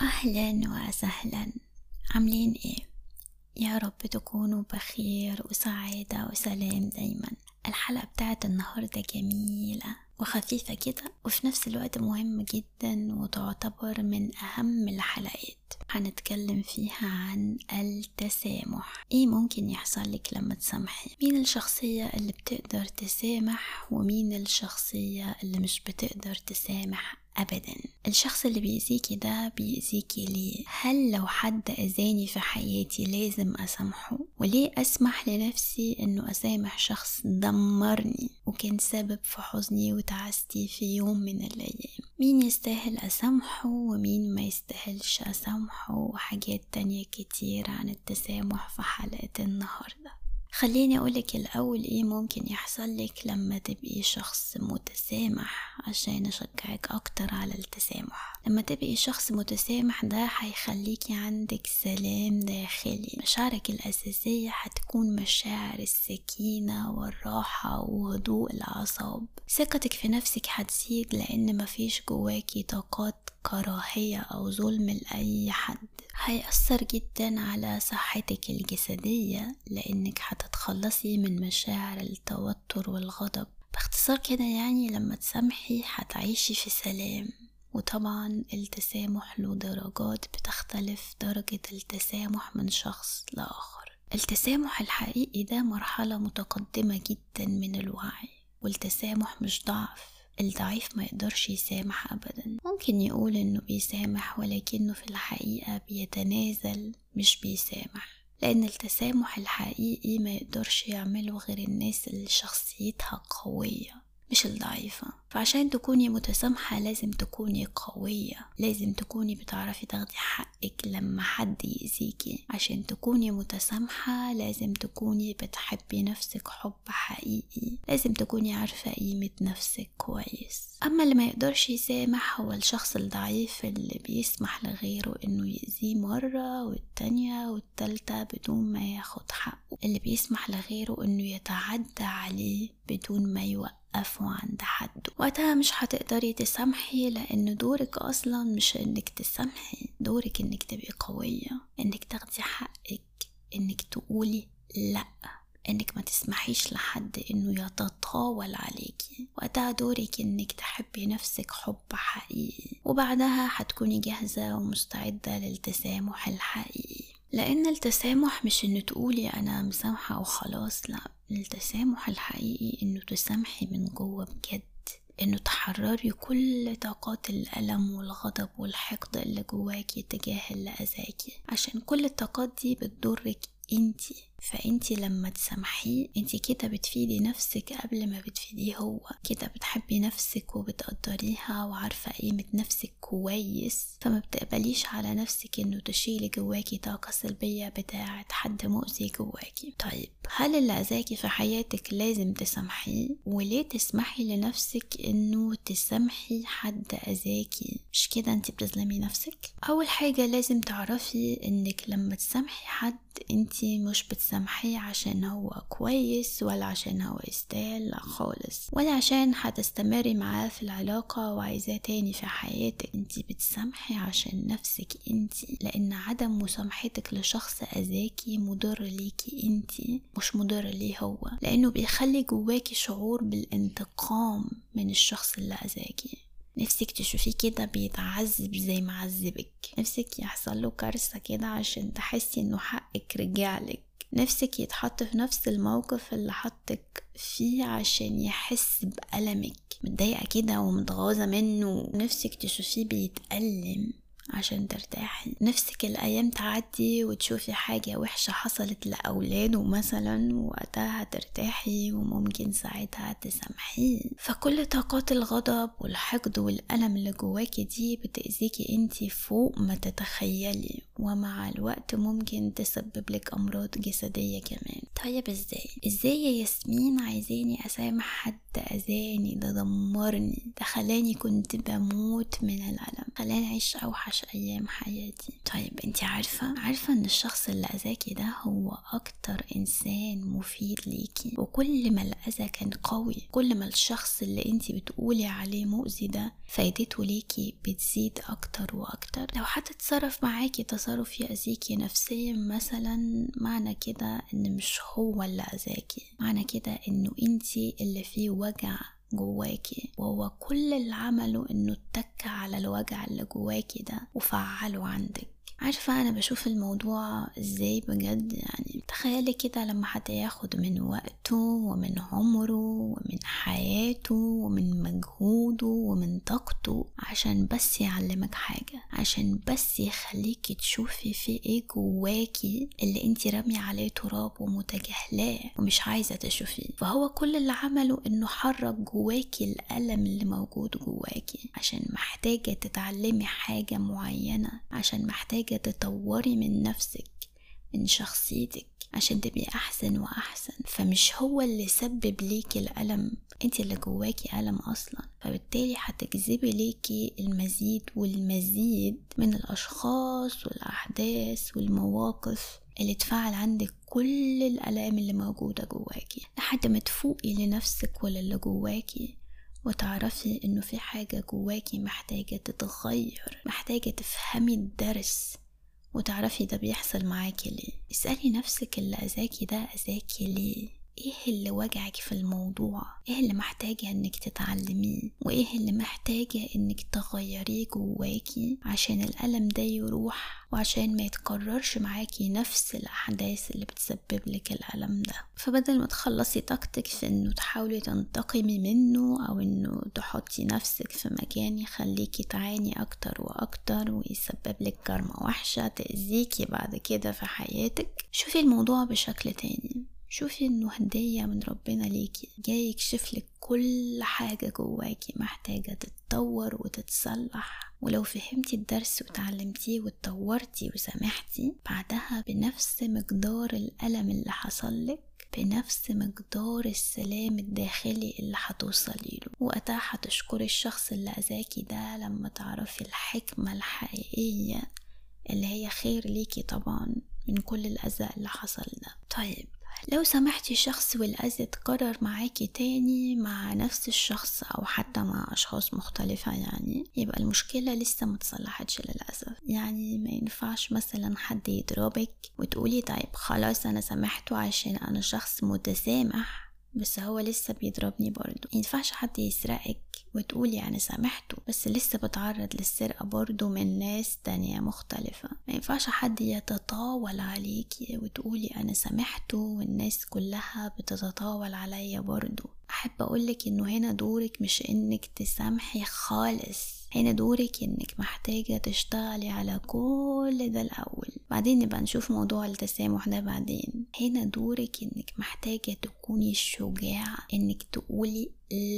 أهلا وسهلا. عاملين إيه؟ يا رب تكونوا بخير وسعادة وسلام دايما. الحلقة بتاعت النهاردة جميلة وخفيفة كده وفي نفس الوقت مهمة جدا وتعتبر من أهم الحلقات. هنتكلم فيها عن التسامح. إيه ممكن يحصل لك لما تسامحي؟ مين الشخصية اللي بتقدر تسامح ومين الشخصية اللي مش بتقدر تسامح؟ ابدا. الشخص اللي بيأذيكي ده بيأذيكي ليه؟ هل لو حد أذاني في حياتي لازم أسامحه؟ وليه أسمح لنفسي أنه أسامح شخص دمرني وكان سبب في حزني وتعستي في يوم من الأيام؟ مين يستاهل أسامحه ومين ما يستاهلش أسامحه؟ وحاجات تانية كتير عن التسامح في حلقة النهارده. خليني أقولك الأول إيه ممكن يحصل لك لما تبقي شخص متسامح عشان أشجعك أكتر على التسامح. لما تبقي شخص متسامح ده هيخليكي عندك سلام داخلي. مشاعرك الأساسية هتكون مشاعر السكينة والراحة وهدوء الأعصاب. ثقتك في نفسك هتزيد لأن مفيش جواكي طاقات كراهية أو ظلم لأي حد. هيأثر جدا على صحتك الجسدية لأنك هتتخلصي من مشاعر التوتر والغضب. باختصار كده يعني لما تسامحي هتعيشي في سلام. وطبعا التسامح له درجات بتختلف درجة التسامح من شخص لآخر. التسامح الحقيقي ده مرحلة متقدمة جدا من الوعي والتسامح مش ضعف. الضعيف ما يقدرش يسامح أبدا. ممكن يقول إنه بيسامح ولكنه في الحقيقة بيتنازل مش بيسامح. لأن التسامح الحقيقي ما يقدرش يعمله غير الناس اللي شخصيتها قوية. مش الضعيفة. فعشان تكوني متسامحة لازم تكوني قوية. لازم تكوني بتعرفي تاخدي حقك لما حد يأذيكي. عشان تكوني متسامحة لازم تكوني بتحبي نفسك حب حقيقي. لازم تكوني عارفة قيمة نفسك كويس. أما اللي ما يقدرش يسامح هو الشخص الضعيف اللي بيسمح لغيره إنه يأذيه مرة والتانية والتالتة بدون ما ياخد حقه. اللي بيسمح لغيره إنه يتعدى عليه بدون ما يوقف. وقفوا عند حد. وقتها مش هتقدري تسامحي لأن دورك أصلا مش إنك تسامحي دورك إنك تبقي قوية إنك تاخدي حقك إنك تقولي لأ إنك ما تسمحيش لحد إنه يتطاول عليكي. وقتها دورك إنك تحبي نفسك حب حقيقي. وبعدها هتكوني جاهزة ومستعدة للتسامح الحقيقي. لأن التسامح مش انه تقولي أنا مسامحة وخلاص لأ. التسامح الحقيقي إنه تسامحي من جوه بجد إنه تحرري كل طاقات الألم والغضب والحقد اللي جواكي تجاه اللي أذاكي. عشان كل الطاقات دي بتضرك أنتي. فانتي لما تسامحيه انتي كده بتفيدي نفسك قبل ما بتفيديه هو. كده بتحبي نفسك وبتقدريها وعارفة قيمة نفسك كويس. فما بتقبليش على نفسك إنه تشيلي جواكي طاقة سلبية بتاعت حد مؤذي جواكي طيب هل اللي أذاكي في حياتك لازم تسامحيه؟ وليه تسمحي لنفسك إنه تسامحي حد أذاكي؟ مش كده انتي بتظلمي نفسك؟ أول حاجة لازم تعرفي إنك لما تسامحي حد انتي مش بتسامحيه عشان هو كويس ولا عشان هو يستاهل لا خالص. ولا عشان هتستمري معاه في العلاقة وعايزاه تاني في حياتك. انتي بتسامحي عشان نفسك انتي لأن عدم مسامحتك لشخص أذاكي مضر ليكي انتي مش مضر ليه هو. لأنه بيخلي جواكي شعور بالانتقام من الشخص اللي أذاكي. نفسك تشوفيه كده بيتعذب زي ما عذبك. نفسك يحصل له كارثة كده عشان تحسي إنه حقك رجعلك نفسك يتحط في نفس الموقف اللي حطك فيه عشان يحس بألمك. متضايقة كده ومتغاظة منه نفسك تشوفيه بيتألم. عشان ترتاحي. نفسك الأيام تعدي وتشوفي حاجة وحشة حصلت لأولاده مثلا وقتها ترتاحي وممكن ساعتها تسامحيه فكل طاقات الغضب والحقد والألم اللي جواكي دي بتأذيكي انتي فوق ما تتخيلي. ومع الوقت ممكن تسبب لك أمراض جسدية كمان. طيب إزاي؟ إزاي يا ياسمين عايزاني أسامح حد؟ أذاني؟ ده دمرني. ده خلاني كنت بموت من الألم. خلاني أعيش أوحش أيام حياتي. طيب انت عارفة؟ عارفة إن الشخص اللي أذاكي ده هو أكتر إنسان مفيد ليكي وكل ما الأذى كان قوي كل ما الشخص اللي انت بتقولي عليه مؤذي ده فايدته ليكي بتزيد أكتر وأكتر. لو حد اتصرف معاكي تصرف يأذيكي نفسيا مثلا معنى كده إن مش هو اللي أذاكي. معنى كده إنه انتي اللي فيه وجع جواكي. وهو كل اللي عمله إنه اتك على الوجع اللي جواكي ده وفعله عندك. عارفة أنا بشوف الموضوع إزاي بجد؟ يعني تخيلي كده لما حد ياخد من وقته ومن عمره ومن حياته ومن مجهوده ومن طاقته عشان بس يعلمك حاجة عشان بس يخليكي تشوفي في إيه جواكي اللي انت رامية عليه تراب ومتجاهلاه ومش عايزة تشوفيه. فهو كل اللي عمله إنه حرك جواكي الألم اللي موجود جواكي عشان محتاجة تتعلمي حاجة معينة عشان محتاجة محتاجة تطوري من نفسك من شخصيتك عشان تبقي أحسن وأحسن. فمش هو اللي سبب ليكي الألم انت اللي جواكي ألم أصلا. فبالتالي هتجذبي ليكي المزيد والمزيد من الأشخاص والأحداث والمواقف اللي تفعل عندك كل الألام اللي موجودة جواكي لحد ما تفوقي لنفسك ولا اللي جواكي وتعرفي إنه في حاجة جواكي محتاجة تتغير محتاجة تفهمي الدرس وتعرفي ده بيحصل معاكي ليه. اسألي نفسك اللي أذاكي ده أذاكي ليه. إيه اللي وجعك في الموضوع؟ إيه اللي محتاجة إنك تتعلميه؟ وإيه اللي محتاجة إنك تغيريه جواكي عشان الألم ده يروح وعشان ما يتكررش معاكي نفس الأحداث اللي بتسبب لك الألم ده؟ فبدل ما تخلصي طاقتك في إنه تحاولي تنتقمي منه أو إنه تحطي نفسك في مكان يخليكي تعاني أكتر وأكتر ويسبب لك كارما وحشة تأذيكي بعد كده في حياتك شوفي الموضوع بشكل تاني. شوفي إنه هدية من ربنا ليكي. جاي يكشفلك كل حاجة جواكي محتاجة تتطور وتتصلح. ولو فهمتي الدرس وتعلمتيه واتطورتي وسامحتي بعدها بنفس مقدار الألم اللي حصلك بنفس مقدار السلام الداخلي اللي هتوصلي له. وقتها هتشكري الشخص اللي أذاكي ده لما تعرفي الحكمة الحقيقية اللي هي خير ليكي طبعا من كل الأذى اللي حصل ده. طيب لو سمحتي شخص والأذى اتكرر معاكي تاني مع نفس الشخص أو حتى مع أشخاص مختلفة يعني يبقى المشكلة لسه متصلحتش للأسف. يعني ما ينفعش مثلا حد يضربك وتقولي طيب خلاص أنا سامحته عشان أنا شخص متسامح بس هو لسه بيضربني برضه. ينفعش حد يسرقك وتقولي أنا سامحته بس لسه بتعرض للسرقة برضه من ناس تانية مختلفة. ما ينفعش حد يتطاول عليكي وتقولي أنا سامحته والناس كلها بتتطاول عليا برضه. أحب أقولك إنه هنا دورك مش إنك تسامحي خالص. هنا دورك إنك محتاجة تشتغلي على كل ده الأول. بعدين نبقى نشوف موضوع التسامح ده بعدين. هنا دورك إنك محتاجة تكوني شجاعة إنك تقولي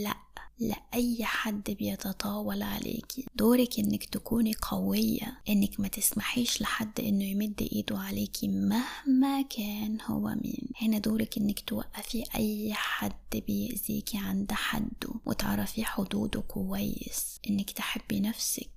لأ لأي حد بيتطاول عليكي. دورك إنك تكوني قوية إنك ما تسمحيش لحد إنه يمد إيده عليكي مهما كان هو مين. هنا دورك إنك توقفي أي حد بيأذيكي عند حده وتعرفي حدوده كويس. إنك تحبي نفسك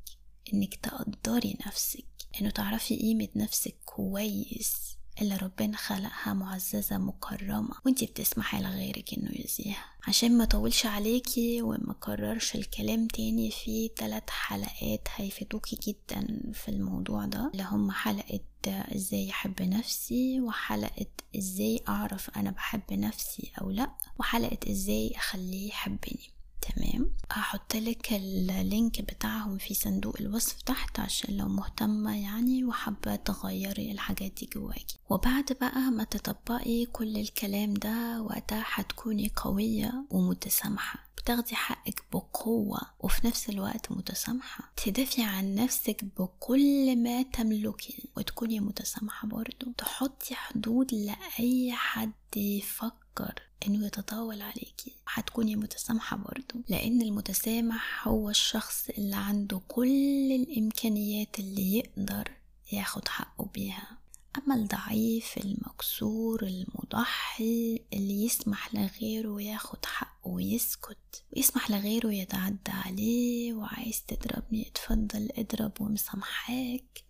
إنك تقدري نفسك. إنه تعرفي قيمة نفسك كويس اللي ربنا خلقها معززة مكرمة وانتي بتسمحي لغيرك إنه يأذيها عشان ما طولش عليكي وما كررش الكلام تاني في ثلاث حلقات هيفيدوكي جدا في الموضوع ده اللي هم حلقة إزاي أحب نفسي وحلقة إزاي أعرف أنا بحب نفسي أو لأ وحلقة إزاي أخليه يحبني. تمام؟ هحط لك اللينك بتاعهم في صندوق الوصف تحت عشان لو مهتمة يعني وحابة تغيري الحاجات دي جواكي. وبعد بقى ما تطبقي كل الكلام ده وقتها هتكوني قوية ومتسامحة. بتاخدي حقك بقوة وفي نفس الوقت متسامحة. تدافعي عن نفسك بكل ما تملكي وتكوني متسامحة برضو. تحطي حدود لأي حد يفكر. إنه يتطاول عليكي. هتكوني متسامحة برضو لأن المتسامح هو الشخص اللي عنده كل الإمكانيات اللي يقدر ياخد حقه بيها. أما الضعيف المكسور المضحي اللي يسمح لغيره ياخد حقه ويسكت ويسمح لغيره يتعدى عليه وعايز تضربني اتفضل اضرب ومسامحاك.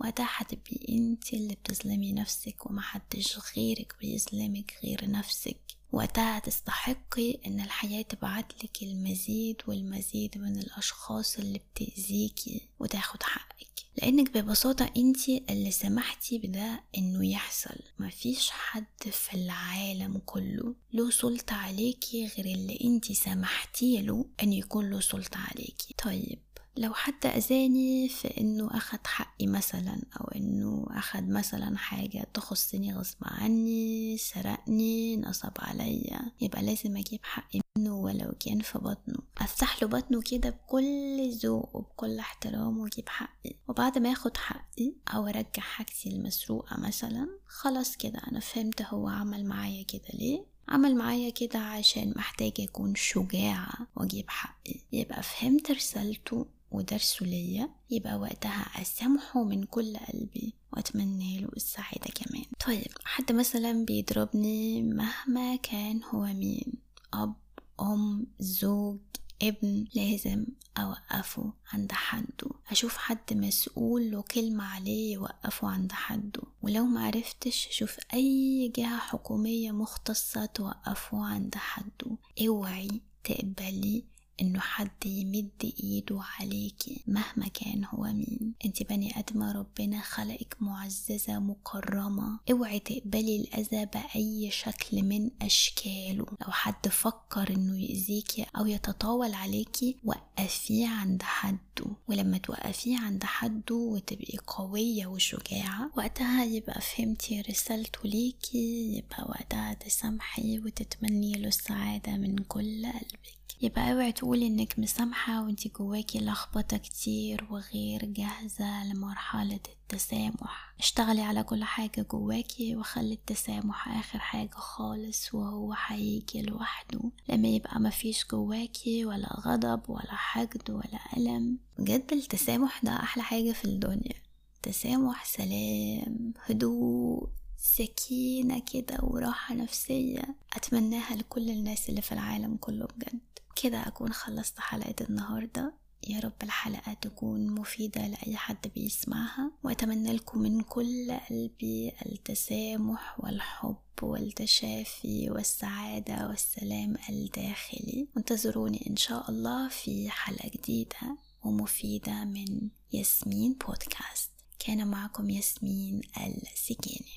وقتها هتبقي انت اللي بتظلمي نفسك ومحدش غيرك بيظلمك غير نفسك. وقتها تستحقي إن الحياة تبعتلك المزيد والمزيد من الأشخاص اللي بتأذيكي وتاخد حقك. لأنك ببساطة انت اللي سمحتي بده إنه يحصل. مفيش حد في العالم كله له سلطة عليكي غير اللي انت سمحتي له إن يكون له سلطة عليكي. طيب لو حد أذاني في إنه أخد حقي مثلا أو إنه أخد مثلا حاجة تخصني غصب عني سرقني نصب عليا يبقى لازم أجيب حقي منه ولو كان في بطنه. أفتح له بطنه كده بكل ذوق وبكل احترام وأجيب حقي. وبعد ما ياخد حقي أو أرجع حاجتي المسروقة مثلا خلاص كده أنا فهمت هو عمل معايا كده ليه. عمل معايا كده عشان محتاجة أكون شجاعة وأجيب حقي. يبقى فهمت رسالته ودرسه ليا يبقى وقتها أسامحه من كل قلبي وأتمنى له السعادة كمان. طيب حد مثلا بيضربني مهما كان هو مين؟ أب أم زوج ابن لازم أوقفه عند حده. أشوف حد مسؤول له كلمة عليه يوقفه عند حده. ولو معرفتش أشوف أي جهة حكومية مختصة توقفه عند حده. اوعي تقبلي إنه حد يمد إيده عليكي مهما كان هو مين. أنت بني ادمه ربنا خلقك معززة مكرمة. أوعي تقبلي الأذى بأي شكل من أشكاله. لو حد فكر إنه يأذيكي أو يتطاول عليكي وقفيه عند حده. ولما توقفيه عند حده وتبقي قوية وشجاعة وقتها يبقى فهمتي رسالته ليكي يبقى وقتها تسامحي وتتمني له السعادة من كل قلبك. يبقى اوعي تقولي انك مسامحة وانتي جواكي لخبطة كتير وغير جاهزة لمرحلة التسامح. اشتغلي على كل حاجة جواكي وخلي التسامح آخر حاجة خالص وهو هيجي لوحده. لما يبقى مفيش جواكي ولا غضب ولا حقد ولا ألم. بجد التسامح ده أحلى حاجة في الدنيا. تسامح سلام هدوء سكينة كده وراحة نفسية. أتمناها لكل الناس اللي في العالم كله بجد. كده أكون خلصت حلقة النهاردة. يا رب الحلقة تكون مفيدة لأي حد بيسمعها وأتمنى لكم من كل قلبي التسامح والحب والتشافي والسعادة والسلام الداخلي. انتظروني إن شاء الله في حلقة جديدة ومفيدة من ياسمين بودكاست. كان معكم ياسمين السكيني.